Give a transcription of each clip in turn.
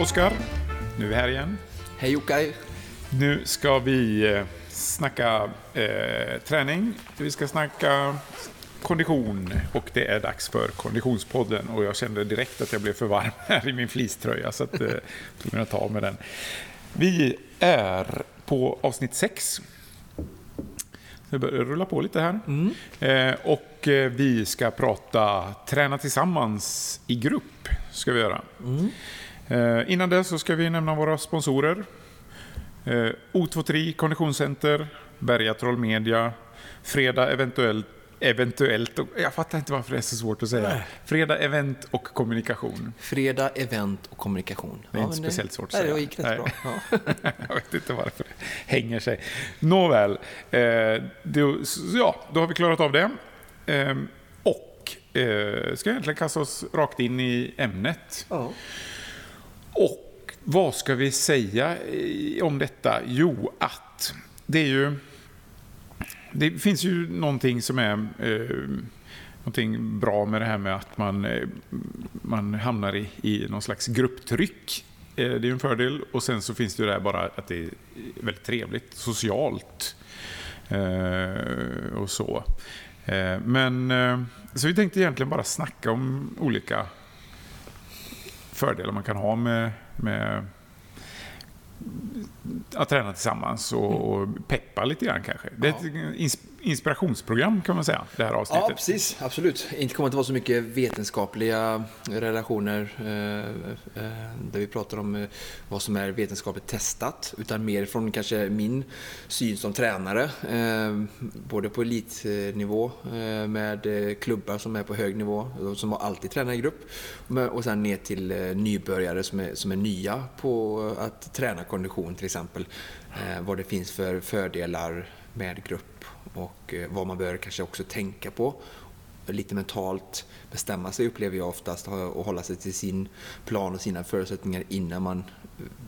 Oskar, nu är vi här igen. Hej Jocke! Nu ska vi eh, snacka eh, träning, vi ska snacka kondition och det är dags för Konditionspodden. Och jag kände direkt att jag blev för varm här i min fleecetröja så att eh, jag tvungen att ta med den. Vi är på avsnitt 6. Vi börjar rulla på lite här. Eh, och eh, vi ska prata träna tillsammans i grupp. Ska vi göra. Eh, innan det så ska vi nämna våra sponsorer. Eh, O23 Konditionscenter, Bergatroll Media, Fredag eventuellt Eventuellt, och jag fattar inte varför det är så svårt att säga. Fredag Event och Kommunikation. Fredag, event och kommunikation. Det är inte speciellt svårt att nej, säga. Det gick rätt Nej. bra. Ja. jag vet inte varför det hänger sig. Nåväl, eh, då, ja, då har vi klarat av det. Eh, och eh, ska egentligen kasta oss rakt in i ämnet. Ja. Och vad ska vi säga eh, om detta? Jo, att det är ju... Det finns ju någonting som är eh, någonting bra med det här med att man, eh, man hamnar i, i någon slags grupptryck. Eh, det är ju en fördel. Och sen så finns det ju det här bara att det är väldigt trevligt, socialt och så. Men så vi tänkte egentligen bara snacka om olika fördelar man kan ha med, med att träna tillsammans och, och peppa lite grann kanske. Det är ett inspirationsprogram kan man säga, det här avsnittet. ja, precis. Absolut. Inte kommer att vara så mycket vetenskapliga relationer eh, eh, där vi pratar om eh, vad som är vetenskapligt testat, utan mer från kanske min syn som tränare. Eh, både på elitnivå eh, med klubbar som är på hög nivå, som alltid tränar i grupp, och sen ner till nybörjare som är, som är nya på att träna kondition till exempel. Vad det finns för fördelar med grupp och eh, vad man bör kanske också tänka på. Lite mentalt bestämma sig upplever jag oftast och hålla sig till sin plan och sina förutsättningar innan man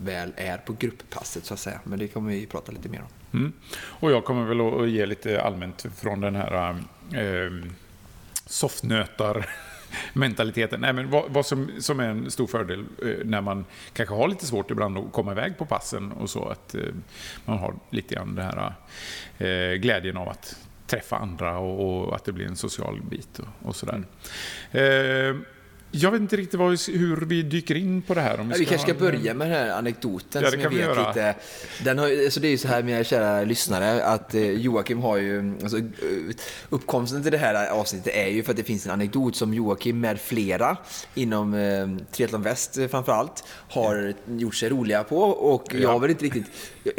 väl är på grupppasset så att säga. Men det kommer vi prata lite mer om. Mm. Och jag kommer väl att ge lite allmänt från den här eh, softnötar mentaliteten. Nej, men vad, vad som, som är en stor fördel eh, när man kanske har lite svårt ibland att komma iväg på passen och så att eh, man har lite grann det här eh, glädjen av att träffa andra och, och att det blir en social bit och, och sådär. Eh, jag vet inte riktigt vad, vi- hur vi dyker in på det här. Om Ja, vi kanske ska ha börja med den här anekdoten Ja, det som kan vi vet göra. lite. Den har, alltså det är ju så här, mina kära lyssnare, att eh, Joakim har ju... Alltså, eh, uppkomsten till det här avsnittet är ju för att det finns en anekdot som Joakim med flera inom eh, Triathlon Väst framförallt har gjort sig roliga på och jag Ja. har väl inte riktigt...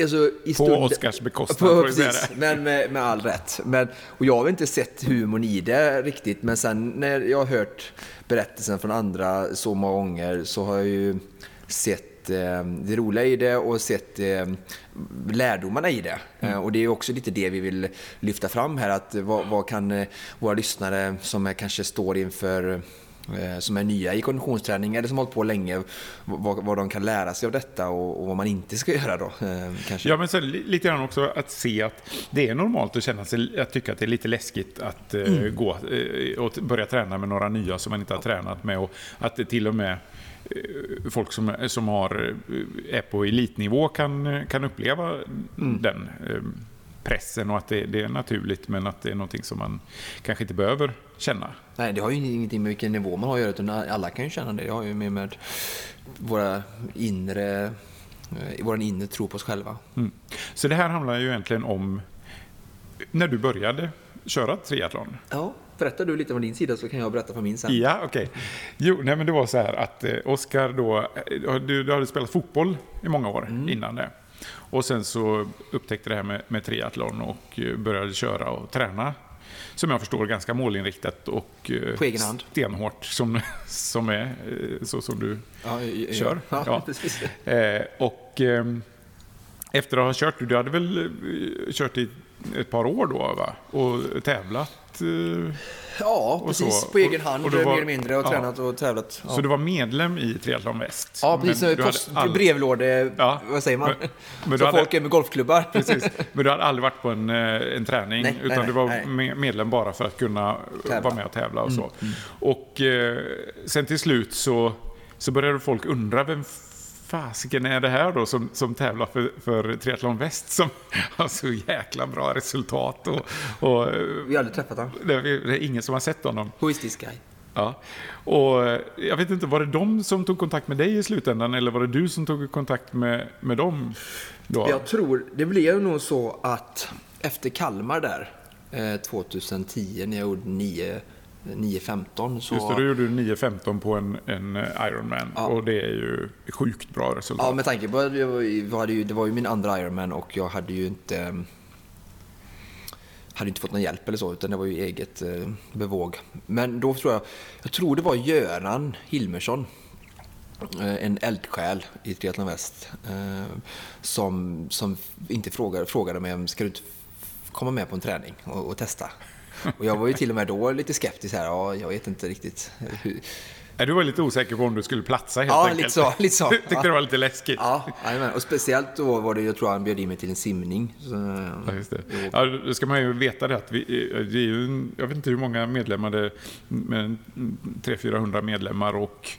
Alltså, i På stund- Oscars bekostnad, På, precis, men med, med all rätt. Men, och jag har inte sett humorn i det riktigt, men sen när jag har hört berättelsen från andra så många gånger så har jag ju sett eh, det roliga i det och sett eh, lärdomarna i det. Eh, och det är också lite det vi vill lyfta fram här, att vad, vad kan eh, våra lyssnare som kanske står inför som är nya i konditionsträning eller som har hållit på länge, vad, vad de kan lära sig av detta och, och vad man inte ska göra då. eh, Kanske. Ja, men sen li- lite grann också att se att det är normalt att känna sig, att tycka att det är lite läskigt att eh, Mm. gå eh, och börja träna med några nya som man inte har tränat med och att det till och med eh, folk som, som har, eh, är på elitnivå kan, kan uppleva Mm. den eh, pressen och att det, det är naturligt men att det är någonting som man kanske inte behöver känna. Nej, det har ju ingenting med vilken nivå man har att göra, utan alla kan ju känna det. Det har ju mer med våra inre, eh, vår inre tro på oss själva. Mm. Så det här handlar ju egentligen om när du började köra triathlon. Ja, berättar du lite från din sida så kan jag berätta från min sen. Ja, okej. Jo, nej men det var så här att eh, Oskar då, eh, du, du hade spelat fotboll i många år Mm. innan det. Och sen så upptäckte det här med, med triathlon och eh, började köra och träna. Som jag förstår ganska målinriktat och eh, På egen hand. stenhårt som, som är eh, så som du Ja, ja, kör. Ja, och ehm, efter att ha kört, du hade väl kört i ett par år då va? Och tävlat? Eh, Ja, Och precis. så. På egen Och- hand, och du var- mer eller mindre, och ja. tränat och tävlat. Ja. Så du var medlem i Triathlon Väst? Ja, precis. Som post, aldrig- brevlåde... Ja. Vad säger man? Men- men så hade- folk är med golfklubbar. Precis. Men du hade aldrig varit på en, eh, en träning, Nej, utan nej, du var nej. me- medlem bara för att kunna Tävla. Mm, vara med och tävla och så. Och eh, sen till slut så, så började folk undra vem fasiken är det här då som, som tävlar för, för Triathlon Väst som har så jäkla bra resultat? Och, och, Vi har aldrig träffat honom. det, är, det är ingen som har sett honom. Who is this guy? Ja. Och eh, jag vet inte, var det de som tog kontakt med dig i slutändan eller var det du som tog kontakt med, med dem? Då? Jag tror, det blev nog så att efter Kalmar där, eh, 2010 när jag gjorde 9 9.15 så... Just det, du gjorde 9.15 på en, en Ironman Ja. och det är ju sjukt bra resultat. Ja, med tanke på att det var, ju- min andra Ironman och jag hade ju inte eh, hade inte fått någon hjälp eller så, utan det var ju eget eh, bevåg. Men då tror jag, jag tror det var Göran Hilmersson, eh, en eldsjäl i Triathlon Väst, eh, som, som inte frågade, frågade mig om ska du inte komma med på en träning och, och testa. Och jag var ju till och med då lite skeptisk här, ja, jag vet inte riktigt hur, Du var lite osäker på om du skulle platsa helt Ja, enkelt. lite så, lite så. Du tyckte Ja. det var lite läskigt. Ja, och speciellt då var det, jag tror han bjöd in mig till en simning. Så, Ja, just det. Ja, då ska man ju veta det att vi, det är ju, jag vet inte hur många medlemmar det är, men 300-400 medlemmar och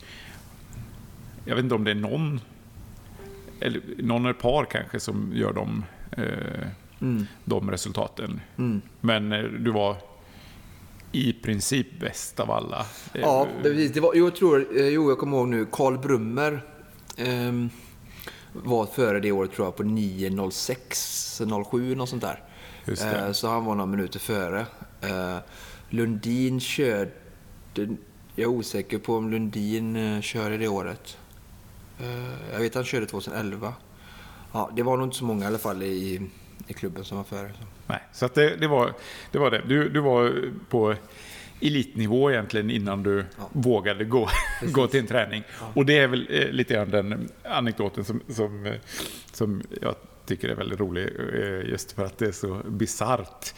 jag vet inte om det är någon, eller någon eller ett par kanske som gör de, eh, de resultaten. Men eh, du var i princip bäst av alla. Eh, Ja, precis. det var, jag tror, eh, jo, jag kommer ihåg nu, Karl Brummer ehm, var före det året tror jag på 9.06, 07 något sånt där. Eh, så han var några minuter före. Eh, Lundin körde, jag är osäker på om Lundin eh, körde det året. Eh, jag vet att han körde 2011. Ja, det var nog inte så många i alla fall i, i klubben som var före. Så. Nej, så att det, det, var, det var det. Du, du var på elitnivå egentligen innan du vågade gå, gå till en träning. Och det är väl eh, lite grann den anekdoten som, som, eh, som jag tycker är väldigt rolig, eh, just för att det är så bisarrt.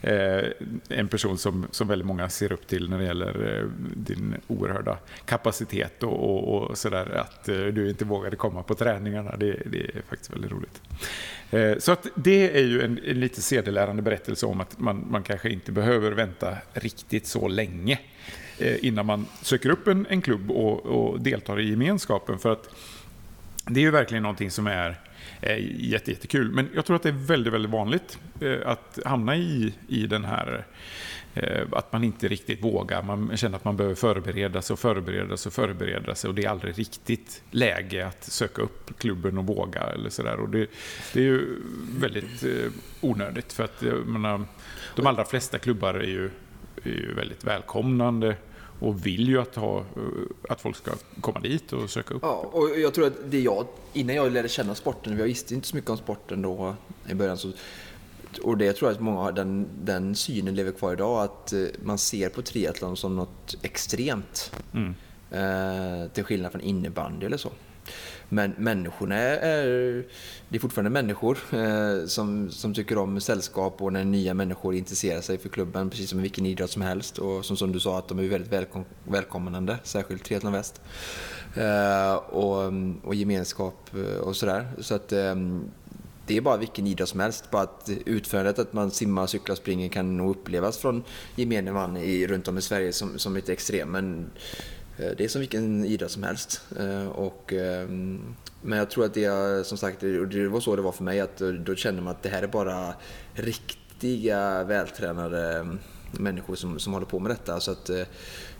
Eh, en person som, som väldigt många ser upp till när det gäller eh, din oerhörda kapacitet och, och, och sådär, att du inte vågade komma på träningarna, det, det är faktiskt väldigt roligt. Så att det är ju en, en lite sedelärande berättelse om att man, man kanske inte behöver vänta riktigt så länge innan man söker upp en, en klubb och, och deltar i gemenskapen. För att det är ju verkligen någonting som är Eh, jätte, jättekul. Men jag tror att det är väldigt, väldigt vanligt eh, att hamna i, i den här eh, att man inte riktigt vågar. Man känner att man behöver förbereda sig och förbereda sig och förbereda sig och det är aldrig riktigt läge att söka upp klubben och våga eller sådär. Och det, det är ju väldigt onödigt för att menar, de allra flesta klubbar är ju, är ju väldigt välkomnande och vill ju att, ha, eh, att folk ska komma dit och söka upp. Ja, och jag tror att det jag, innan jag lärde känna sporten, jag visste inte så mycket om sporten då i början, så, och det jag tror att många har, den, den synen lever kvar idag, att eh, man ser på triathlon som något extremt. Mm. Eh, till skillnad från innebandy eller så. Men människorna är, det är fortfarande människor eh, som, som tycker om sällskap och när nya människor intresserar sig för klubben, precis som i vilken idrott som helst. Och som, som du sa, att de är väldigt välkom, välkomnande, särskilt Triathlon Väst. Eh, och, och gemenskap eh, och sådär. Så att eh, det är bara vilken idrott som helst. Bara att utförandet, att man simmar, cyklar, springer kan nog upplevas från gemene man i, runt om i Sverige som, som lite extrem. Men eh, Eh, det är som vilken idrott som helst. Eh, och, ehm, men jag tror att det är, som sagt, och det var så det var för mig, att eh, då, kände man att det här är bara riktiga vältränade ehm, människor som, som håller på med detta. Så att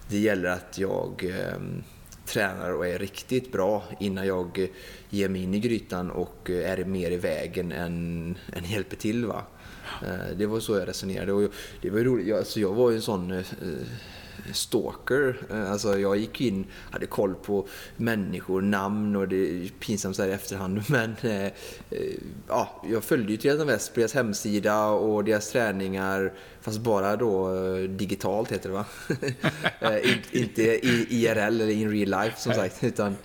det gäller att jag ehm, tränar och är riktigt bra innan jag ger mig in i grytan och är mer i vägen än, än hjälper till. Va? Det var så jag resonerade. Och det var roligt. Jag, alltså jag var ju en sån stalker. Eh, Alltså jag gick in, hade koll på människor, namn och det är pinsamt så här i efterhand. Men eh, eh, ja, jag följde ju Triathlon Väst på deras hemsida och deras träningar. Fast bara då eh, digitalt heter det va? In- inte IRL eller in real life som sagt. Utan,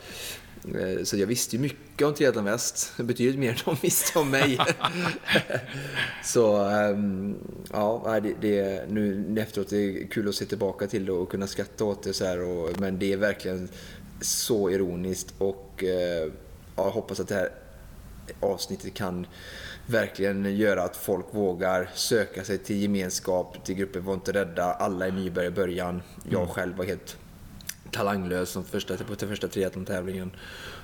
så jag visste ju mycket om Triathlon Väst. Betydligt mer än de visste om mig. så ehm, ja, det, det, nu efteråt det är kul att se tillbaka till det och kunna skratta åt det. Så här, och, men det är verkligen så ironiskt och eh, ja, jag hoppas att det här avsnittet kan verkligen göra att folk vågar söka sig till gemenskap, till grupper. Var inte rädda. Alla är nybörjare i början. Jag själv var helt talanglös som första, på den första triathlon-tävlingen.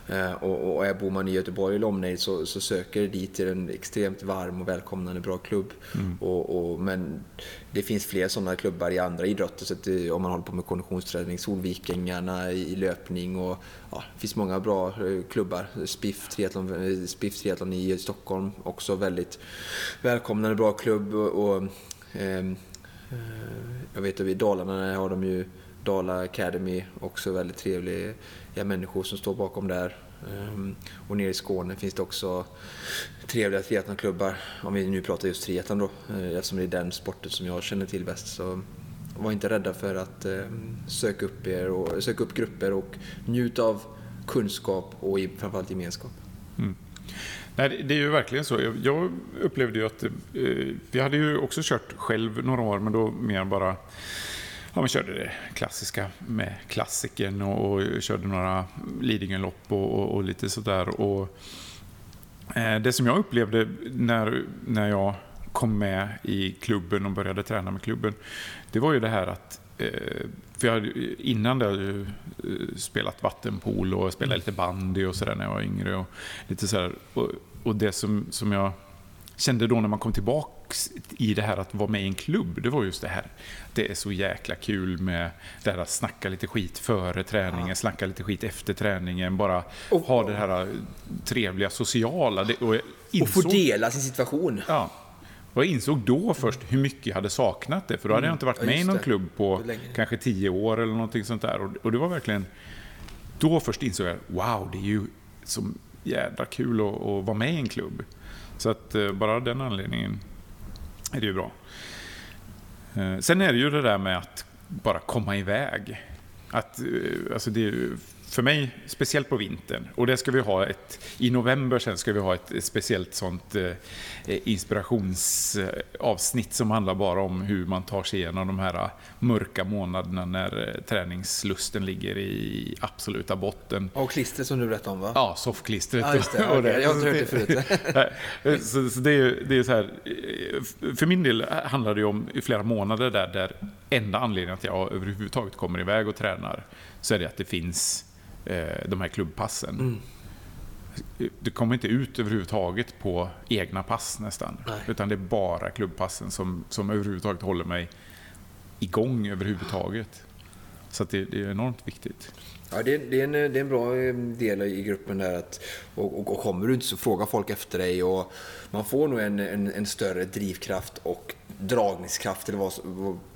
Eh, och, och är bor man i Göteborg eller omnejd så, så söker dit till en extremt varm och välkomnande bra klubb. Mm. Och, och, men det finns fler sådana klubbar i andra idrotter. Så det, om man håller på med konditionsträning, Solvikingarna i, löpning och ja, det finns många bra eh, klubbar. Spiff triathlon, eh, Spiff triathlon i Stockholm, också väldigt välkomnande bra klubb. Och, och eh, jag vet att i Dalarna har de ju Dala Academy, också väldigt trevliga människor som står bakom där. Ehm, och nere i Skåne finns det också trevliga triathlonklubbar, om vi nu pratar just triathlon då, eh, eftersom det är den sporten som jag känner till bäst. Så var inte rädda för att ehm, söka upp er och söka upp grupper och njut av kunskap och framförallt gemenskap. Mm. Nej, det är ju verkligen så. Jag upplevde ju att eh, vi hade ju också kört själv några år, men då mer bara ja, man körde det klassiska med klassikern och, och körde några Lidingölopp och, och, och lite sådär. Och, eh, det som jag upplevde när, när jag kom med i klubben och började träna med klubben, det var ju det här att eh, för jag hade, innan det hade jag eh, spelat vattenpool och spelat lite bandy och sådär när jag var yngre. Och, lite sådär. Och, och det som, som jag kände då när man kom tillbaks i det här att vara med i en klubb, det var just det här. Det är så jäkla kul med det här att snacka lite skit före träningen, ja. snacka lite skit efter träningen, bara och, ha det här trevliga sociala. Det, och, insåg, och få dela sin situation. Ja. Och jag insåg då först hur mycket jag hade saknat det, för då hade jag mm. inte varit med i någon klubb på kanske tio år eller någonting sånt där. Och, och det var verkligen, då först insåg jag, wow, det är ju så jädra kul att, att vara med i en klubb. Så att eh, bara av den anledningen är det ju bra. Eh, sen är det ju det där med att bara komma iväg. Att, eh, alltså det är för mig, speciellt på vintern. Och det ska vi ha ett, I november sen ska vi ha ett speciellt sånt eh, inspirationsavsnitt som handlar bara om hur man tar sig igenom de här mörka månaderna när eh, träningslusten ligger i absoluta botten. Och klistret som du berättade om va? Ja, soffklistret. Ja, just det. Okay. Jag har inte hört det förut. så, så det, är, det är så här, eh, för min del handlar det om flera månader där, där enda anledningen att jag överhuvudtaget kommer iväg och tränar så är det att det finns eh, de här klubbpassen. Mm. Du kommer inte ut överhuvudtaget på egna pass nästan. Nej. Utan det är bara klubbpassen som, som överhuvudtaget håller mig igång överhuvudtaget. Så det, det, är enormt viktigt. Ja, det, det, är en, det är en bra eh, del i gruppen där. Att, och, och, och kommer du inte så frågar folk efter dig. Och man får nog en, en, en större drivkraft och dragningskraft eller vad,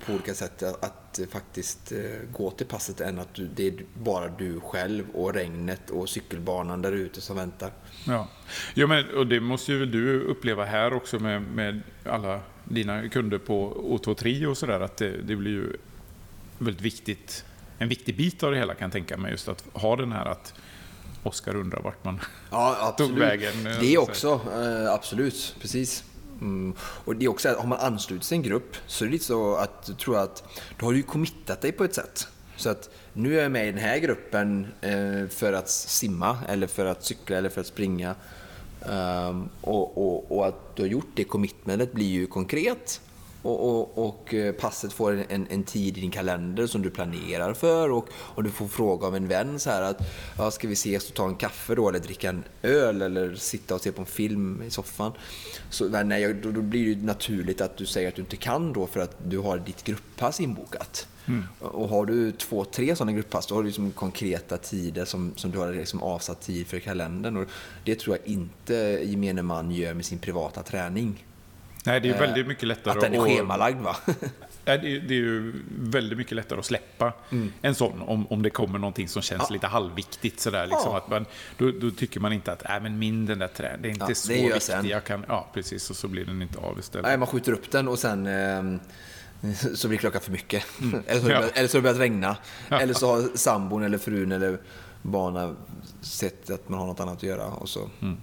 på olika sätt att, att faktiskt eh, gå till passet än att du, det är bara du själv och regnet och cykelbanan där ute som väntar. Ja, ja men, och det måste ju du uppleva här också med, med alla dina kunder på O2 Tri och sådär att det, det blir ju väldigt viktigt, en viktig bit av det hela kan jag tänka mig just att ha den här att Oskar undrar vart man ja, tog vägen. Det också, eh, absolut, precis. Mm. Och det är också att har man anslutit sig en grupp så är det lite så att, du tror att då har du ju committat dig på ett sätt. Så att nu är jag med i den här gruppen eh, för att simma eller för att cykla eller för att springa. Um, och, och, och, att du har gjort det commitmentet blir ju konkret och, och, och, eh, passet får en, en, tid i din kalender som du planerar för och, och du får fråga av en vän så här att ja, ska vi ses och ta en kaffe då eller dricka en öl eller sitta och se på en film i soffan. Så, nej, då, då blir det naturligt att du säger att du inte kan då för att du har ditt grupppass inbokat. Mm. Och har du två, tre sådana grupppass, då har du liksom konkreta tider som, som du har liksom avsatt tid för i kalendern. Och det tror jag inte gemene man gör med sin privata träning. Nej, det är väldigt mycket lättare att... den är schemalagd va? det, är, det är ju väldigt mycket lättare att släppa mm. en sån om, om det kommer någonting som känns ja. lite halvviktigt. Sådär, liksom, ja. att man, då, då, tycker man inte att äh, men min den där träningen, det är inte ja, så viktigt. Jag kan, ja, precis. Och så blir den inte av istället. Nej, man skjuter upp den och sen eh, så blir klockan för mycket. Mm. eller, så, ja. eller så har det börjat regna. Eller så har sambon eller frun eller barnen sett att man har något annat att göra. Och så. Mm.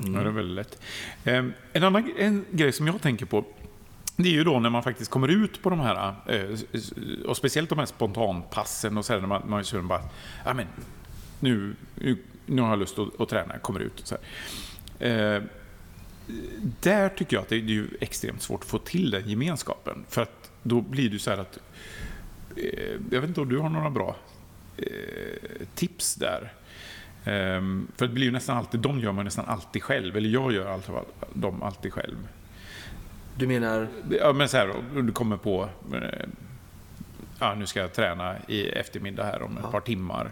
Mm. Ja, det är väldigt lätt. Ehm, en annan en grej som jag tänker på, det är ju då när man faktiskt kommer ut på de här, eh, och speciellt de här spontanpassen och så här, när man, man kör bara, ja men, nu, nu har jag lust att, att träna, kommer ut. Och så här. Eh, där tycker jag att det är extremt svårt att få till den gemenskapen. För att då blir det så här att eh, jag vet inte om du har några bra eh, tips där. Ehm, för det blir ju nästan alltid, de gör man nästan alltid själv, eller jag gör alltid, dem alltid själv. Du menar? Ja, men så här, om du kommer på, eh, ja, nu ska jag träna i eftermiddag här om ett ja. par timmar.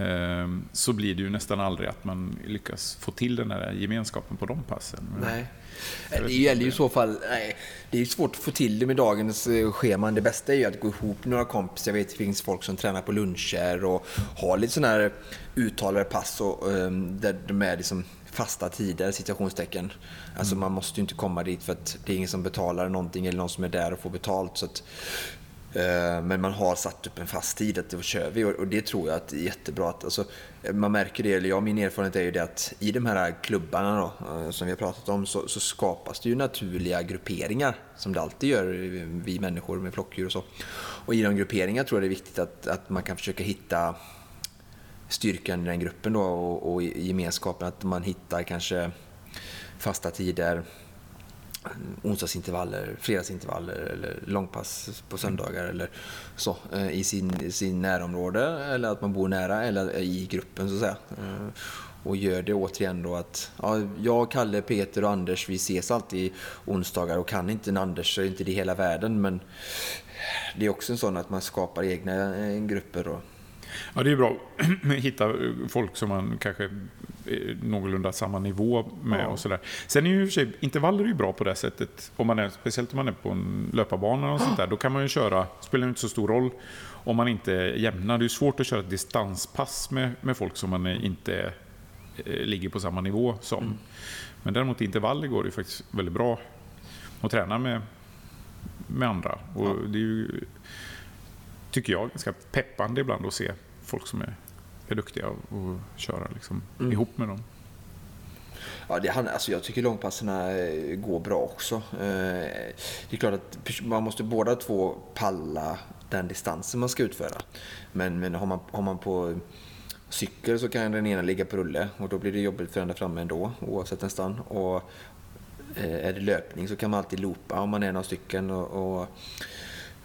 Ehm, så blir det ju nästan aldrig att man lyckas få till den här gemenskapen på de passen. Nej. Det gäller ju i så fall, nej, det är svårt att få till det med dagens eh, scheman. Det bästa är ju att gå ihop några kompisar. Jag vet det finns folk som tränar på luncher och har lite sådana här uttalade pass och, um, där de är liksom fasta tider, situationstecken. Alltså mm. man måste ju inte komma dit för att det är ingen som betalar någonting eller någon som är där och får betalt. Så att, Eh, men man har satt upp en fast tid att då kör vi och, det tror jag att är jättebra. Att, alltså, eh, man märker det, eller jag, min erfarenhet är ju det att i de här klubbarna då, eh, som vi har pratat om så, så, skapas det ju naturliga grupperingar som det alltid gör vi människor med flockdjur och så. Och i de grupperingarna tror jag det är viktigt att, att man kan försöka hitta styrkan i den gruppen då och, och gemenskapen. Att man hittar kanske fasta tider, onsdagsintervaller, fredagsintervaller eller långpass på söndagar eller så eh, i sin, sin närområde eller att man bor nära eller eh, i gruppen så att säga. Eh, och gör det återigen då att ja, jag, Kalle, Peter och Anders vi ses alltid onsdagar och kan inte en Anders så är inte det hela världen men det är också en sån att man skapar egna grupper då Ja, det är bra att hitta folk som man kanske är någorlunda samma nivå med ja. och sådär. Sen är ju i och för sig, intervaller är ju bra på det sättet, om man är, speciellt om man är på en löparbana och sånt där. Då kan man ju köra, spelar inte så stor roll om man inte är jämna. Det är svårt att köra ett distanspass med, med folk som man inte eh, ligger på samma nivå som. Mm. Men däremot intervaller går det faktiskt väldigt bra att träna med, med andra. Och ja. det är ju, tycker jag, ganska peppande ibland att se folk som är, är duktiga att köra liksom, mm. ihop med dem. Ja, det, alltså jag tycker långpasserna eh, går bra också. Eh, det är klart att man måste båda två palla den distansen man ska utföra. Men, men har, man, har man på cykel så kan den ena ligga på rulle och då blir det jobbigt för den där framme ändå oavsett nästan. Och eh, är det löpning så kan man alltid loopa om man är några stycken. och, och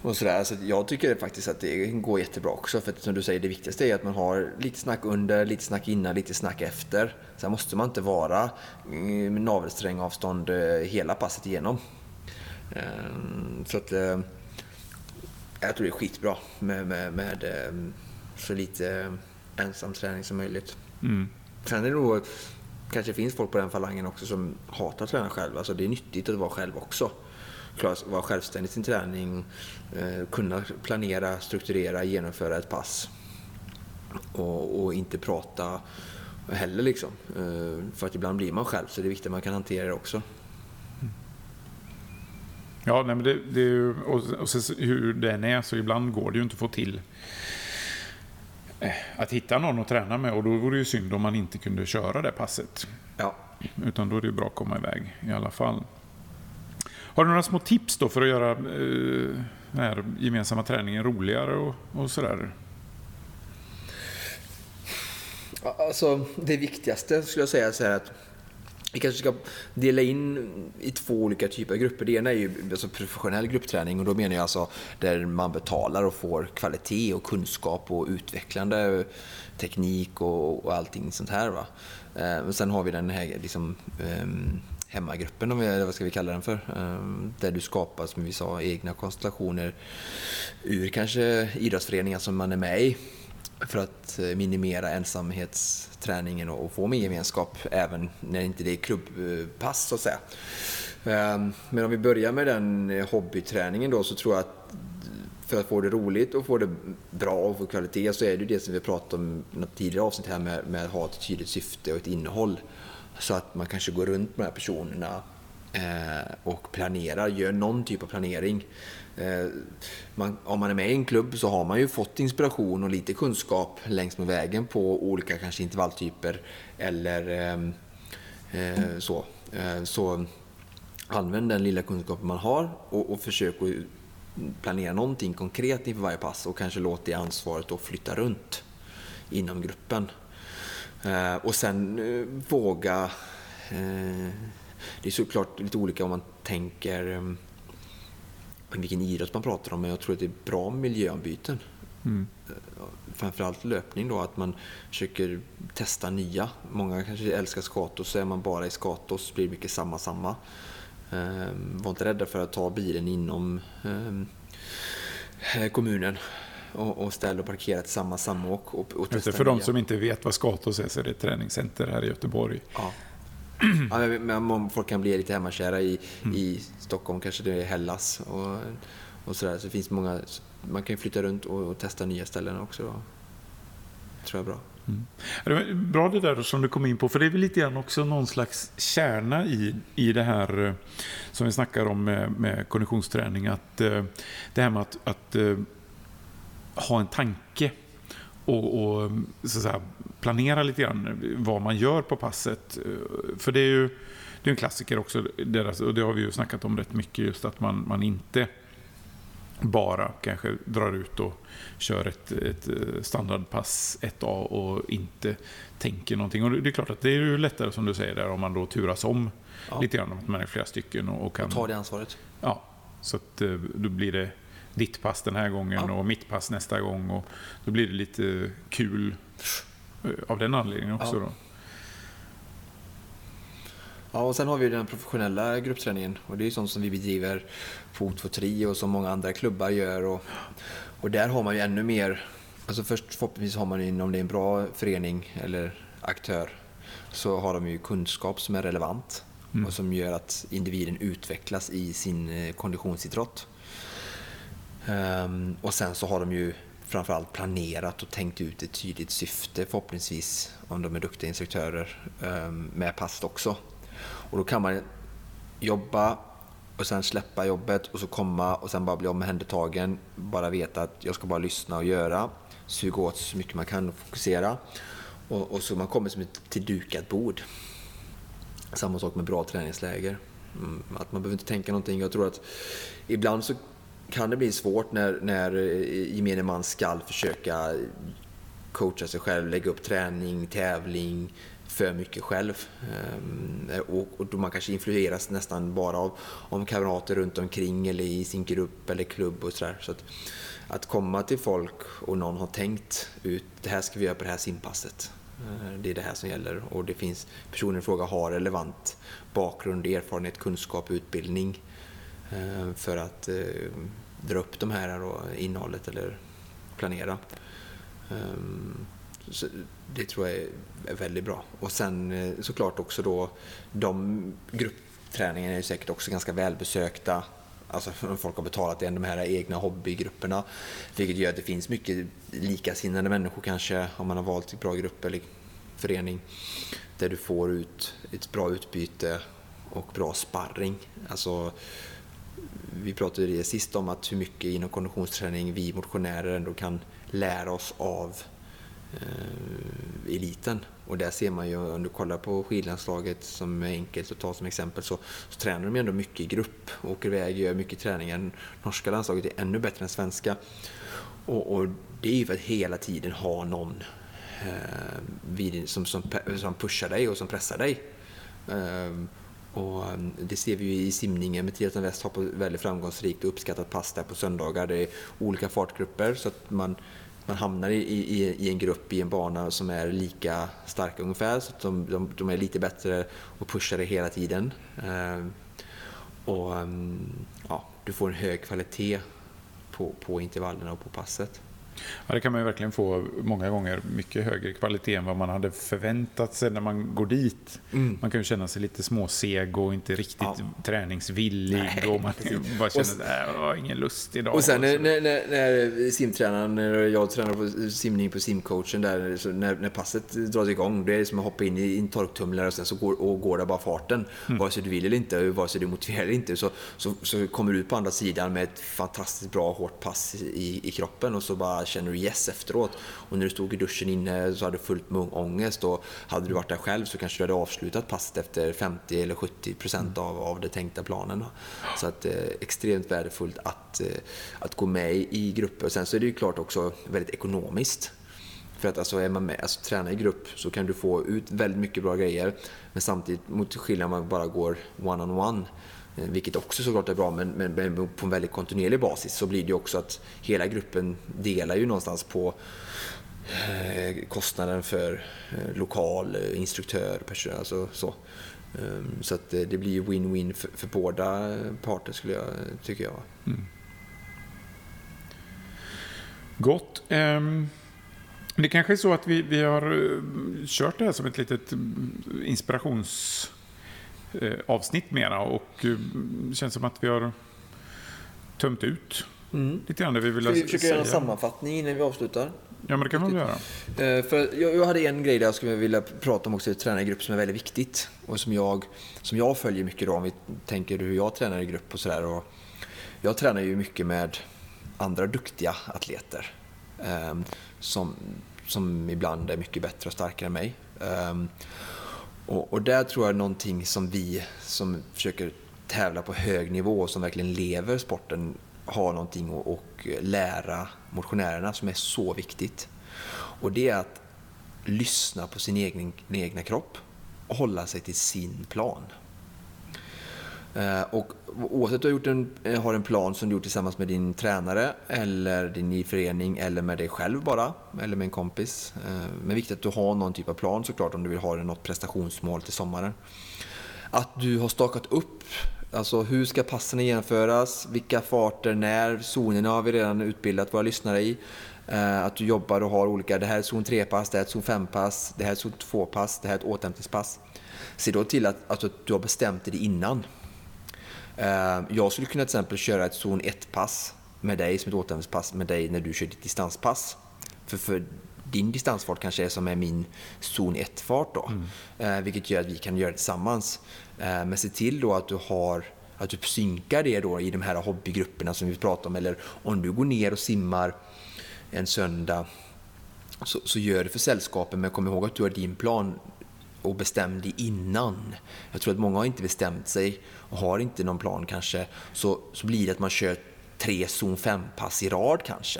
och sådär. Så jag tycker faktiskt att det går jättebra också. För att som du säger, det viktigaste är att man har lite snack under, lite snack innan, lite snack efter. Sen måste man inte vara med navelsträngavstånd eh, hela passet igenom. Ehm, så att eh, jag tror det är skitbra med, med, med eh, så lite ensam träning som möjligt. Mm. Sen är det nog kanske finns folk på den falangen också som hatar att träna själv. Alltså det är nyttigt att vara själv också vara självständig i sin träning, eh, kunna planera, strukturera, genomföra ett pass. Och, och inte prata heller liksom. Eh, för att ibland blir man själv så det är viktigt att man kan hantera det också. Ja, nej, men det, det, och, och sen hur den är så ibland går det ju inte att få till eh, att hitta någon att träna med och då vore det ju synd om man inte kunde köra det passet. Ja. Utan då är det ju bra att komma iväg i alla fall. Har du några små tips då för att göra eh, den här gemensamma träningen roligare och, och sådär? Alltså, det viktigaste skulle jag säga så här att vi kanske ska dela in i två olika typer av grupper. Det ena är ju alltså professionell gruppträning och då menar jag alltså där man betalar och får kvalitet och kunskap och utvecklande teknik och, och allting sånt här. Va? Eh, sen har vi den här liksom, eh, hemmagruppen, eller vad ska vi kalla den för? Ehm, där du skapar, som vi sa, egna konstellationer ur kanske idrottsföreningar som man är med i för att eh, minimera ensamhetsträningen och få mer gemenskap även när inte det är klubbpass så att säga. Ehm, men om vi börjar med den eh, hobbyträningen då så tror jag att för att få det roligt och få det bra och få kvalitet så är det det som vi pratade om i något tidigare avsnitt här med, med att ha ett tydligt syfte och ett innehåll. Så att man kanske går runt med de här personerna eh, och planerar, gör någon typ av planering. Eh, man, om man är med i en klubb så har man ju fått inspiration och lite kunskap längs med vägen på olika kanske intervalltyper eller eh, eh så. Eh, så använd den lilla kunskapen man har och, och försök att planera någonting konkret inför varje pass och kanske låt det ansvaret då flytta runt inom gruppen. Eh, och sen eh, våga... Eh, det är såklart lite olika om man tänker vilken idrott man pratar om, men jag tror att det är bra miljöombyten. Mm. Framförallt löpning då, att man försöker testa nya. Många kanske älskar skatos, så är man bara i skatos blir det mycket samma samma. Ehm, var inte rädda för att ta bilen inom kommunen och, och ställa och parkera till samma samåk. Och, och testa för de som inte vet vad Skatos är så är det ett träningscenter här i Göteborg. Ja. ja, men folk kan bli lite hemmakära i, mm. i Stockholm, kanske det är Hellas och, och sådär. Så finns många, man kan ju flytta runt och, och testa nya ställen också. Då. Tror jag är bra. Mm. Det var bra det där som du kom in på, för det är väl lite grann också någon slags kärna i, i det här eh, som vi snackar om med, med konditionsträning. Att, eh, det här med att, att eh, ha en tanke och, och säga, planera lite grann vad man gör på passet. För det är ju det är en klassiker också, deras, och det har vi ju snackat om rätt mycket, just att man, man inte bara kanske drar ut och kör ett, ett standardpass 1A och inte tänker någonting. Och det är klart att det är ju lättare som du säger där om man då turas om ja. lite grann, att man är flera stycken. Och, och kan, och ta det ansvaret. Ja, så att eh, då blir det ditt pass den här gången ja. och mitt pass nästa gång. Och då blir det lite kul eh, av den anledningen också. Ja. Då. Ja, och sen har vi den professionella gruppträningen och det är sånt som vi bedriver på O2 och som många andra klubbar gör. Och, och där har man ju ännu mer, alltså först förhoppningsvis har man ju, om det är en bra förening eller aktör, så har de ju kunskap som är relevant mm. och som gör att individen utvecklas i sin eh, konditionsidrott. Um, och sen så har de ju framförallt planerat och tänkt ut ett tydligt syfte förhoppningsvis, om de är duktiga instruktörer, um, med pass också. Och då kan man jobba och sen släppa jobbet och så komma och sen bara bli omhändertagen. Bara veta att jag ska bara lyssna och göra. Suga åt så mycket man kan och fokusera. Och, och så man kommer som ett till dukat bord. Samma sak med bra träningsläger. Mm, att man behöver inte tänka någonting. Jag tror att ibland så kan det bli svårt när, när eh, gemene man ska försöka coacha sig själv, lägga upp träning, tävling, för mycket själv. Ehm, eh, och, då man kanske influeras nästan bara av, om kamrater runt omkring eller i sin grupp eller klubb och sådär. Så att, att komma till folk och någon har tänkt ut, det här ska vi göra på det här simpasset. Eh, det är det här som gäller och det finns personer i fråga har relevant bakgrund, erfarenhet, kunskap, utbildning Eh, för att eh, dra upp de här då, innehållet eller planera. Eh, så det tror jag är väldigt bra. Och sen såklart också då, de gruppträningarna är säkert också ganska välbesökta. Alltså folk har betalat igen de här egna hobbygrupperna. Vilket gör att det finns mycket likasinnade människor kanske om man har valt en bra grupp eller förening. Där du får ut ett bra utbyte och bra sparring. Alltså, vi pratade det sist om att hur mycket inom konditionsträning vi motionärer ändå kan lära oss av eh, eliten. Och där ser man ju, om du kollar på skidlandslaget som är enkelt att ta som exempel, så, så tränar de ändå mycket i grupp. Åker iväg, gör mycket träningar. Norska landslaget är ännu bättre än svenska. Och, och det är ju för att hela tiden ha någon eh, vid, som, som, som pushar dig och som pressar dig. Eh, och eh, det ser vi ju i simningen. Mattias West har på väldigt framgångsrikt och uppskattat pass där på söndagar. Det är olika fartgrupper så att man man hamnar i, i, i, en grupp i en bana som är lika starka ungefär. Så att de, de, de är lite bättre och pushar det hela tiden. Eh, och mm, ja, Du får en hög kvalitet på, på intervallerna och på passet. Ja, det kan man ju verkligen få många gånger mycket högre kvalitet än vad man hade förväntat sig när man går dit. Mm. Man kan ju känna sig lite småseg och inte riktigt ja. träningsvillig Nej. och man bara känner att jag har ingen lust idag. Och sen när, när, när simtränaren, när jag tränar på simning på simcoachen där, när, när passet dras igång, det är som att hoppa in i en torktumlare och sen så går, och går det bara farten. Mm. Vare sig du vill eller inte, vare sig du motiverar eller inte, så, så, så kommer du ut på andra sidan med ett fantastiskt bra hårt pass i, i kroppen och så bara känner du yes efteråt. Och när du stod i duschen inne så hade du fullt med ångest och hade du varit där själv så kanske du hade avslutat passet efter 50 eller 70 procent av, av det tänkta planen. Så att eh, extremt värdefullt att, eh, att gå med i grupper. Sen så är det ju klart också väldigt ekonomiskt. För att alltså är man med, alltså träna i grupp så kan du få ut väldigt mycket bra grejer. Men samtidigt mot skillnad om man bara går one-on-one -on -one, Eh, vilket också såklart är bra, men, men, men, på en väldigt kontinuerlig basis så blir det också att hela gruppen delar ju någonstans på eh, kostnaden för eh, lokal, instruktör, personal, alltså så. Ehm, så att det, blir win-win för, för, båda parter skulle jag tycka jag. Mm. Gott. Um, det kanske är så att vi, vi har kört det här som ett litet mm, inspirations avsnitt mera och det eh, känns som att vi har tömt ut mm. lite grann det vi vill säga. Vi försöka göra en sammanfattning innan vi avslutar? Ja, men det kan man väl göra. Eh, för jag, jag, hade en grej där jag skulle vilja prata om också i tränargrupp som är väldigt viktigt och som jag, som jag följer mycket då om vi tänker hur jag tränar i grupp och sådär. Jag tränar ju mycket med andra duktiga atleter som, som ibland är mycket bättre och starkare än mig. Och, och där tror jag någonting som vi som försöker tävla på hög nivå och som verkligen lever sporten har någonting att och lära motionärerna som är så viktigt. Och det är att lyssna på sin egen, egna kropp och hålla sig till sin plan. Eh, och oavsett om du har, gjort en, eh, har en plan som du gjort tillsammans med din tränare eller din förening eller med dig själv bara, eller med en kompis. Eh, men viktigt att du har någon typ av plan såklart om du vill ha något prestationsmål till sommaren. Att du har stakat upp, alltså hur ska passen genomföras, vilka farter, när, zonerna har vi redan utbildat våra lyssnare i. Eh, att du jobbar och har olika, det här är zon 3-pass, det här är zon 5-pass, det här är zon 2-pass, det här är ett återhämtningspass. Se då till att, att du har bestämt dig innan. Eh, jag skulle kunna till exempel köra ett zon 1-pass med dig som ett återhämtningspass med dig när du kör ditt distanspass. För, för din distansfart kanske är som är min zon 1-fart då. Mm. Eh, vilket gör att vi kan göra det tillsammans. Eh, men se till då att du har att du synkar det då i de här hobbygrupperna som vi pratar om. Eller om du går ner och simmar en söndag så, så gör det för sällskapen men kom ihåg att du har din plan och bestäm dig innan. Jag tror att många har inte bestämt sig och har inte någon plan kanske, så, så blir det att man kör tre zon 5-pass i rad kanske.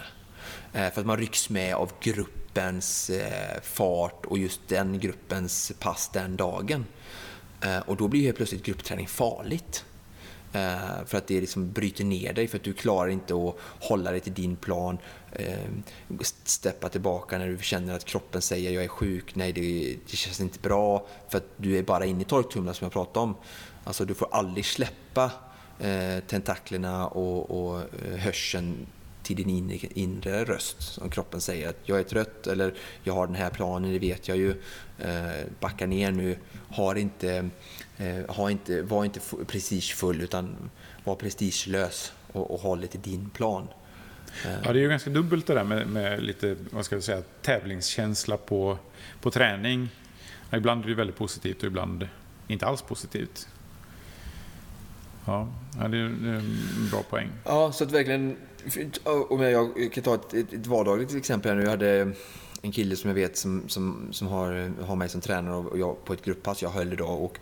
Eh, för att man rycks med av gruppens eh, fart och just den gruppens pass den dagen. Eh, och då blir helt plötsligt gruppträning farligt. Eh, för att det liksom bryter ner dig, för att du klarar inte att hålla dig till din plan. Ehm, steppa tillbaka när du känner att kroppen säger jag är sjuk, nej det, det känns inte bra. För att du är bara inne i torktumlaren som jag pratade om. Alltså du får aldrig släppa eh, tentaklerna och, och eh, hörseln till din inre, inre röst som kroppen säger att jag är trött eller jag har den här planen, det vet jag ju. Eh, backa ner nu, har inte, eh, har inte, var inte prestigefull utan var prestigelös och, och håll dig till din plan. Eh. Ja, det är ju ganska dubbelt det där med, med lite vad ska jag säga, tävlingskänsla på, på träning. Ibland är det väldigt positivt och ibland inte alls positivt. Ja, det är en bra poäng. Ja, så att verkligen... Om jag kan ta ett, ett vardagligt exempel här nu. Jag hade en kille som jag vet som, som, som har, har mig som tränare och jag på ett grupppass jag höll idag. Och,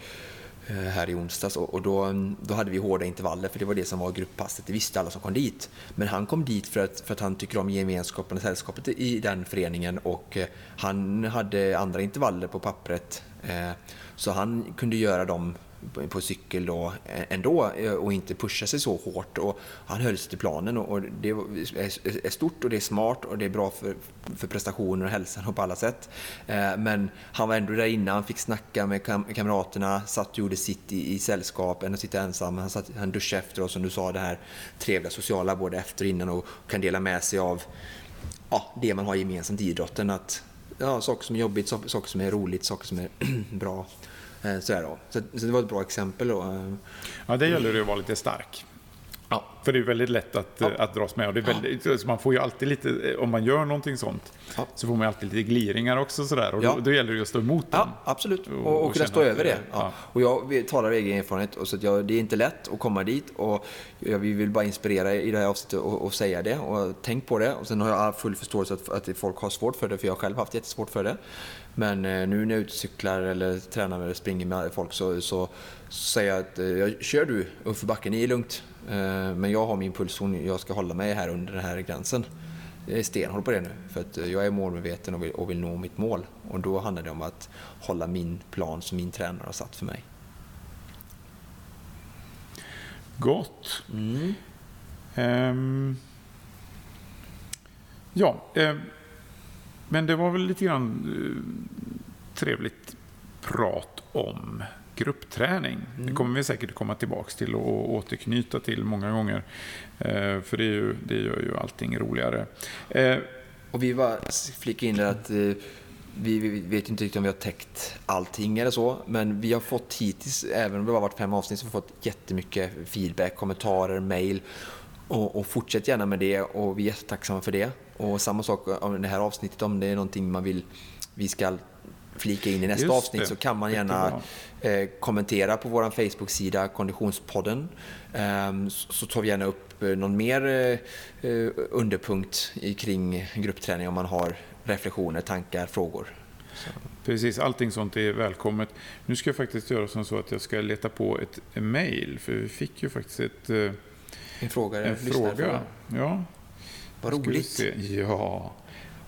Eh, här i onsdags och då, mm, då hade vi hårda intervaller för det var det som var grupppasset. Det visste alla som kom dit. Men han kom dit för att, för att han tycker om gemenskapen och sällskapet i den föreningen och eh, han hade andra intervaller på pappret. Eh, så han kunde göra dem på cykel då eh, ändå eh, och inte pusha sig så hårt. Och han höll sig till planen och det är stort och det är smart och det är bra för, för prestationer och hälsan och på alla sätt. Eh, men han var ändå där inne, han fick snacka med kamraterna, satt och gjorde sitt i, i sällskap, än att sitta ensam. Han, satt, han duschade efter och som du sa det här trevliga sociala både efter och innan och kan dela med sig av ja, det man har gemensamt i idrotten. Att, ja, saker som är jobbigt, saker som är roligt, saker som är bra. Eh, så, då. Så, så, det var ett bra exempel. Då. Eh. Ja, det gäller det att vara lite stark. Ja. För det är väldigt lätt att, ja. att dras med. Och det är väldigt, ja. man får ju alltid lite, om man gör någonting sånt, ja. så får man alltid lite gliringar också. Sådär, och då, då, gäller det att stå emot dem. Ja, absolut. Och, och, och kunna stå över det. Och jag talar av egen erfarenhet. Och så jag, det är inte lätt att komma dit. Och jag vill bara inspirera i det här avsnittet och, och säga det. Och tänk på det. Och sen har jag full förståelse att, att folk har svårt för det, för jag har själv haft jättesvårt för det. Men eh, nu när jag cyklar eller tränar eller springer med folk så, så, så säger jag att eh, jag, kör du uppför backen, det är lugnt. Eh, men jag har min pulszon, jag ska hålla mig här under den här gränsen. Jag är stenhåll på det nu, för att jag är målmedveten och vill, och vill nå mitt mål. Och då handlar det om att hålla min plan som min tränare har satt för mig. gott. Ehm, ja, ehm, men det var väl lite grann eh, trevligt prat om gruppträning. Det kommer vi säkert komma tillbaka till och återknyta till många gånger. Eh, för det, är ju, det gör ju allting roligare. Eh, Och vi var flika in att eh, vi, vi vet inte riktigt om vi har täckt allting eller så, men vi har fått hittills, även om det har varit fem avsnitt, så har vi fått jättemycket feedback, kommentarer, mail. Och, och fortsätt gärna med det och vi är jättetacksamma för det. Och samma sak om det här avsnittet, om det är någonting man vill vi ska flika in i nästa Just avsnitt det. så kan man gärna eh, kommentera på vår Facebook-sida Konditionspodden. Ehm, så, så tar vi gärna upp eh, någon mer eh, eh, underpunkt i, kring gruppträning om man har reflektioner, tankar, frågor. Precis, allting sånt är välkommet. Nu ska jag faktiskt göra som så att jag ska leta på ett mail, för vi fick ju faktiskt ett, eh, En fråga. en fråga. Ja, Vad roligt. Ja,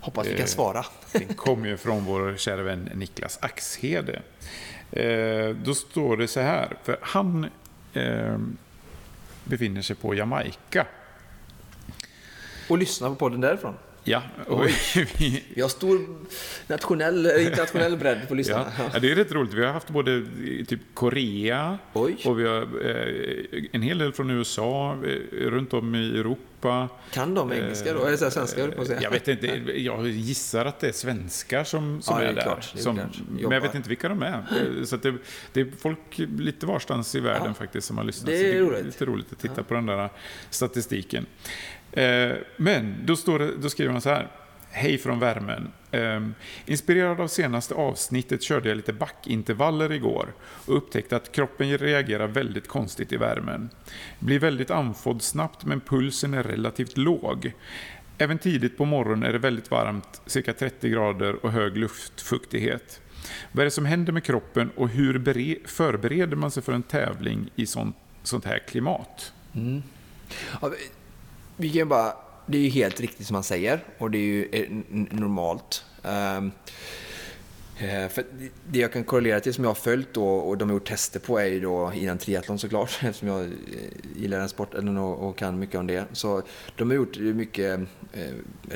Hoppas vi kan Eh, svara. den kommer ju från vår kära vän Niklas Axhede. Eh, då står det så här, för han eh, befinner sig på Jamaica. Och lyssna på podden därifrån. Ja, och vi, Vi har stor nationell, internationell bredd på lyssnarna. Ja, ja, det är rätt roligt. Vi har haft både typ Korea Oj. och vi har eh, en hel del från USA, eh, runt om i Europa. Kan de engelska då? Eller så här svenska höll jag på säga. Jag vet inte, jag gissar att det är svenskar som, som Ja, det är, är där. klart, det är som, men jag vet inte vilka de är. Eh, Så det, det är folk lite varstans i världen Ja. faktiskt som har lyssnat. Det Så är roligt. lite roligt att titta på den där statistiken. Eh, Men då, står det, då skriver man så här. Hej från värmen. Ehm, inspirerad av senaste avsnittet körde jag lite backintervaller igår och upptäckte att kroppen reagerar väldigt konstigt i värmen. Blir väldigt andfådd snabbt men pulsen är relativt låg. Även tidigt på morgonen är det väldigt varmt, cirka 30 grader och hög luftfuktighet. Vad är det som händer med kroppen och hur förbereder man sig för en tävling i sånt, sånt här klimat? Mm vi- kan bara, det är ju helt riktigt som han säger och det är ju eh, normalt. Ehm, eh, för det- jag kan korrelera till som jag har följt då, och de har gjort tester på är ju då innan triathlon såklart eftersom jag eh, gillar den sporten och, och kan mycket om det. Så de har gjort mycket,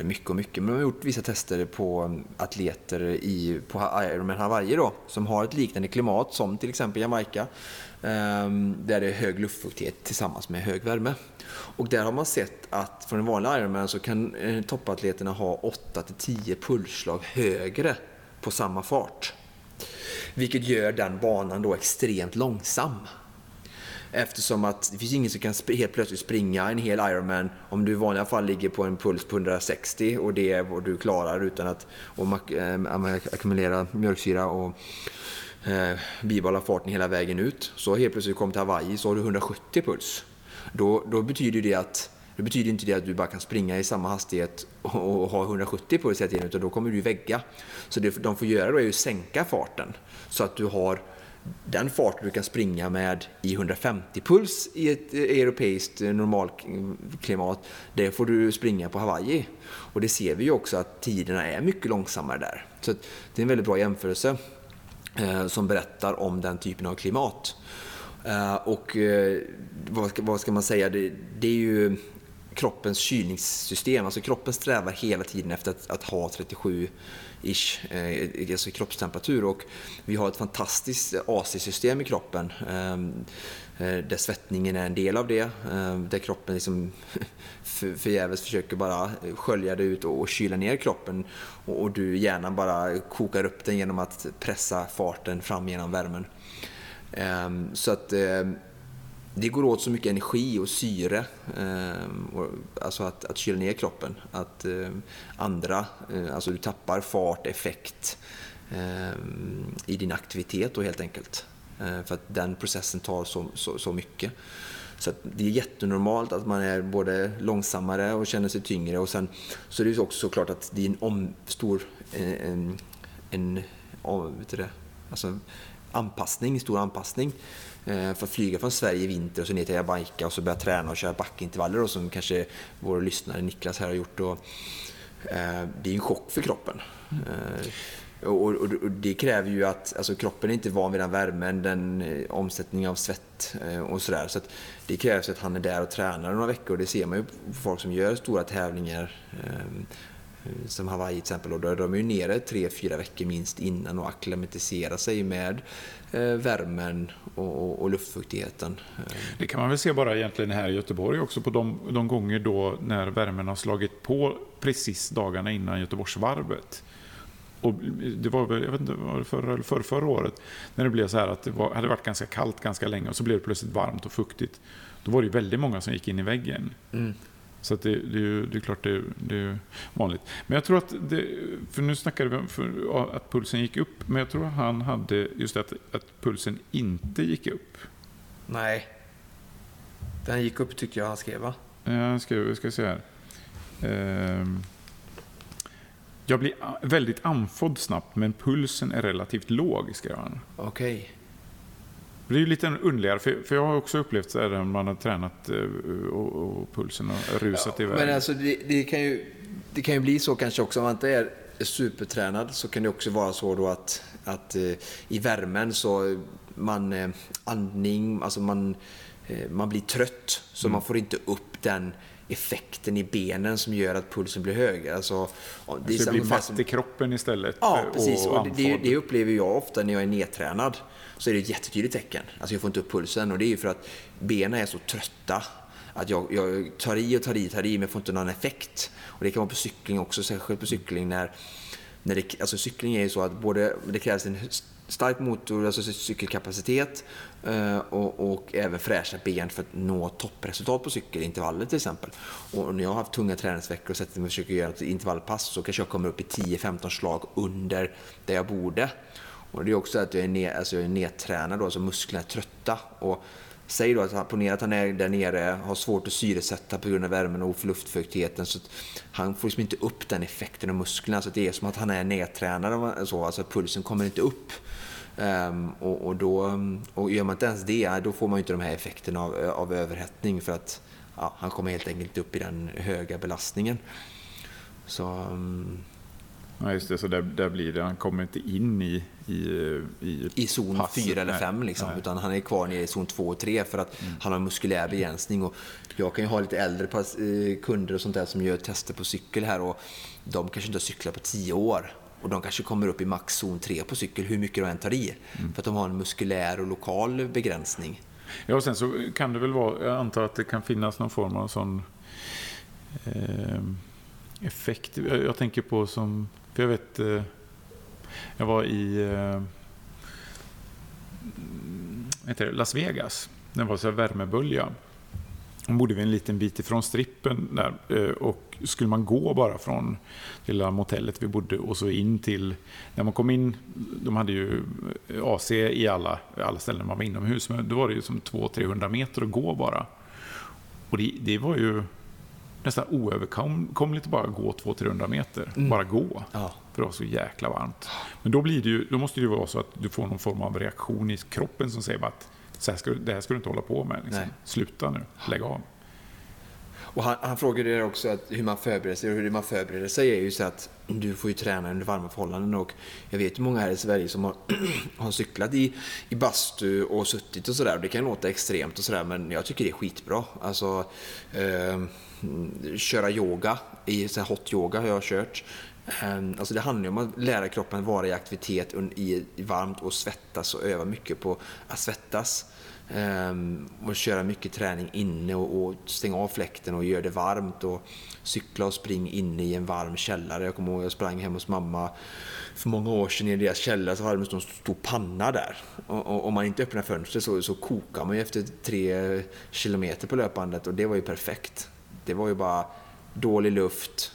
mycket och mycket, men de har gjort vissa tester på um, atleter i, på Ironman Hawaii då som har ett liknande klimat som till exempel Jamaica. Ehm, där det är hög luftfuktighet tillsammans med hög värme. Och där har man sett att från en vanlig Ironman så kan eh, toppatleterna ha 8-10 pulsslag högre på samma fart. Vilket gör den banan då extremt långsam. Eftersom att det finns ingen som kan helt plötsligt springa en hel Ironman om du i vanliga fall ligger på en puls på 160 och det är vad du klarar utan att eh, ackumulera mjölksyra och eh, bibehålla farten hela vägen ut. Så helt plötsligt kommer till Hawaii så har du 170 puls. Då, då betyder det att det betyder inte det att du bara kan springa i samma hastighet och, och ha 170 puls hela tiden, utan då kommer du vägga. Så det de får göra då är att sänka farten så att du har den fart du kan springa med i 150 puls i ett eh, europeiskt eh, normalklimat, eh, det får du springa på Hawaii. Och det ser vi ju också att tiderna är mycket långsammare där. Så det är en väldigt bra jämförelse eh, som berättar om den typen av klimat. Eh, och eh, vad, ska, vad ska man säga? Det, det är ju kroppens kylningssystem. Alltså kroppen strävar hela tiden efter att, att ha 37-ish, eh, alltså kroppstemperatur. Och vi har ett fantastiskt AC-system i kroppen. Eh, eh, där svettningen är en del av det. Eh, där kroppen liksom för, förgäves försöker bara skölja det ut och, och kyla ner kroppen. Och, och du hjärnan bara kokar upp den genom att pressa farten fram genom värmen. Ehm, så att ehm, det går åt så mycket energi och syre, ehm, alltså att, att kyla ner kroppen. Att andra, eh, alltså du tappar fart, effekt i din aktivitet då helt enkelt. För att den processen tar så, så, så mycket. Så att det är jättenormalt att man är både långsammare och känner sig tyngre. Och sen så är det ju också såklart att det är en om, stor eh, en, en, om, vet du det, alltså anpassning, stor anpassning. Eh, för att flyga från Sverige i vinter och så ner till Jamaica och så börja träna och köra backintervaller då, som kanske vår lyssnare Niklas här har gjort. Och, eh, det är en chock för kroppen. Eh, Och, och, och, det kräver ju att alltså, kroppen är inte van vid den värmen, den eh, omsättning av svett eh, och sådär. Så att det krävs att han är där och tränar några veckor. Det ser man ju på folk som gör stora tävlingar. Eh, Eh, som Hawaii till exempel. Och då är de ju nere tre, fyra veckor minst innan och akklimatiserar sig med eh, värmen och, och, och, luftfuktigheten. Det kan man väl se bara egentligen här i Göteborg också på de, de gånger då när värmen har slagit på precis dagarna innan Göteborgsvarvet. Och det var väl, jag vet inte, var det förra eller för, förra året, när det blev så här att det var, hade varit ganska kallt ganska länge och så blev det plötsligt varmt och fuktigt. Då var det väldigt många som gick in i väggen. Mm. Så det, det, det, är klart det, det är vanligt. Men jag tror att, det, för nu snackade vi om för, att pulsen gick upp, men jag tror att han hade just att, att pulsen inte gick upp. Nej. Den gick upp tyckte jag han skrev va? Ja, jag ska, jag ska se här. Ehm. Jag blir väldigt andfådd snabbt, men pulsen är relativt låg, skrev han. Okej. Det är ju lite underligare, för, för jag har också upplevt så här när man har tränat eh, och, och pulsen har rusat ja, iväg. Men alltså det, det, kan ju, det kan ju bli så kanske också, om man inte är supertränad så kan det också vara så då att, att eh, i värmen så man eh, andning, alltså man, man blir trött så mm. man får inte upp den effekten i benen som gör att pulsen blir högre. Alltså, det, det blir fast som... i kroppen istället? Ja, precis. Och, och det, det, upplever jag ofta när jag är nedtränad. Så är det ett jättetydligt tecken. Alltså jag får inte upp pulsen och det är ju för att benen är så trötta. Att jag, jag tar i och tar i och tar i men får inte någon effekt. Och det kan vara på cykling också, särskilt på cykling när, när det, alltså cykling är ju så att både, det krävs en stark motor, alltså cykelkapacitet eh, och, och, även fräscha ben för att nå toppresultat på cykelintervaller till exempel. Och när jag har haft tunga träningsveckor och sett mig försöker göra ett intervallpass så kanske jag kommer upp i 10-15 slag under där jag borde. Och det är också att jag är, ner, alltså jag är nedtränad, då, alltså musklerna är trötta. Och Säg då att ponera att han är där nere, har svårt att syresätta på grund av värmen och luftfuktigheten. Så han får liksom inte upp den effekten av musklerna. Så det är som att han är nedtränad. Så, alltså pulsen kommer inte upp. Um, och, och, då, och gör man inte ens det, då får man inte de här effekterna av, av överhettning. För att ja, han kommer helt enkelt upp i den höga belastningen. Så... Um, Ja, just det. Så där, där blir det. Han kommer inte in i I, i, I zon 4 eller 5 liksom, utan han är kvar nere i zon 2 och 3 för att mm. han har muskulär begränsning. Och jag kan ju ha lite äldre eh, kunder och sånt där som gör tester på cykel här och de kanske inte har cyklat på 10 år. Och de kanske kommer upp i max zon 3 på cykel, hur mycket de än tar i. Mm. För att de har en muskulär och lokal begränsning. Ja, och sen så kan det väl vara, jag antar att det kan finnas någon form av sån eh, effekt. Jag tänker på som för jag vet, eh, jag var i eh, heter Las Vegas. Det var så här värmebölja. Hon bodde vi en liten bit ifrån strippen där. Eh, och skulle man gå bara från lilla motellet vi bodde och så in till... När man kom in, de hade ju AC i alla, alla ställen man var inomhus, men då var det ju som 200-300 meter att gå bara. Och det, det var ju nästan oöverkomligt att bara gå 200-300 meter. Mm. Bara gå. Ja. För det var så jäkla varmt. Men då, blir det ju, då måste det ju vara så att du får någon form av reaktion i kroppen som säger att så här ska, det här ska du inte hålla på med. Liksom. Sluta nu, lägg av. Och han, han frågade också att hur man förbereder sig. Och hur man förbereder sig är ju så att du får ju träna under varma förhållanden. Och jag vet ju många här i Sverige som har, har cyklat i, i bastu och suttit och sådär. Det kan låta extremt och sådär men jag tycker det är skitbra. Alltså, eh, köra yoga, i så hot yoga har jag kört. Ehm, alltså det handlar om att lära kroppen vara i aktivitet i varmt och svettas och öva mycket på att svettas. Ehm, och köra mycket träning inne och, stänga av fläkten och göra det varmt och cykla och springa inne i en varm källare. Jag kommer ihåg jag sprang hem hos mamma för många år sedan i deras källare så hade de en stor panna där. Och, om man inte öppnar fönstret så, så kokar man ju efter tre kilometer på löpbandet och det var ju perfekt. Det var ju bara dålig luft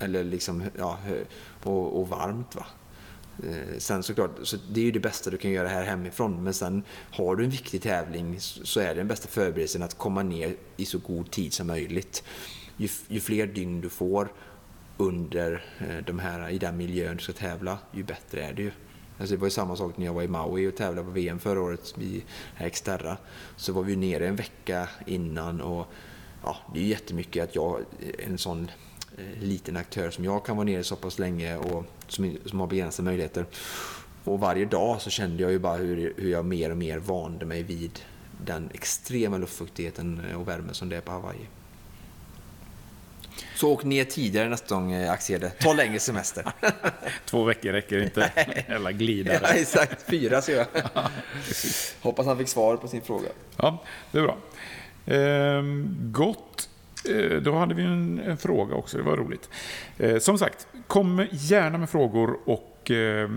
eller liksom, ja, och, och varmt. Va? Eh, sen såklart, så det är ju det bästa du kan göra här hemifrån. Men sen har du en viktig tävling så är den bästa förberedelsen att komma ner i så god tid som möjligt. Ju, ju fler dygn du får under eh, de här, i den miljön du ska tävla, ju bättre är det ju. Alltså det var ju samma sak när jag var i Maui och tävlade på VM förra året i Xterra. Så var vi nere en vecka innan och ja, det är ju jättemycket att jag, en sån liten aktör som jag kan vara nere så pass länge och som, som har begränsade möjligheter. Och varje dag så kände jag ju bara hur, hur jag mer och mer vande mig vid den extrema luftfuktigheten och värmen som det är på Hawaii. Så åk ner tidigare nästa gång eh, Axel. Ta längre semester. Två veckor räcker inte. Eller glidare. ja, exakt, fyra ser jag. Hoppas han fick svar på sin fråga. Ja, det är bra. Ehm, gott. Eh, då hade vi en, en, fråga också, det var roligt. Eh, som sagt, kom gärna med frågor och eh,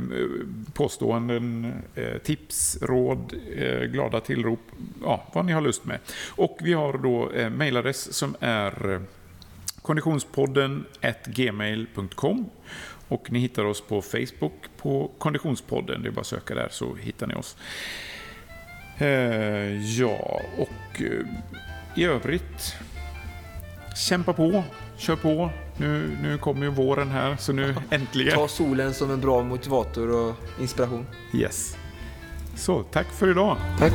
påståenden, eh, tips, råd, eh, glada tillrop, ja, vad ni har lust med. Och vi har då eh, mejladress som är eh, konditionspodden gmail.com och ni hittar oss på Facebook på Konditionspodden. Det är bara att söka där så hittar ni oss. Eh, ja, och eh, i övrigt kämpa på, kör på. Nu, nu kommer ju våren här, så nu äntligen. Ta solen som en bra motivator och inspiration. Yes. Så, tack för idag. Tack.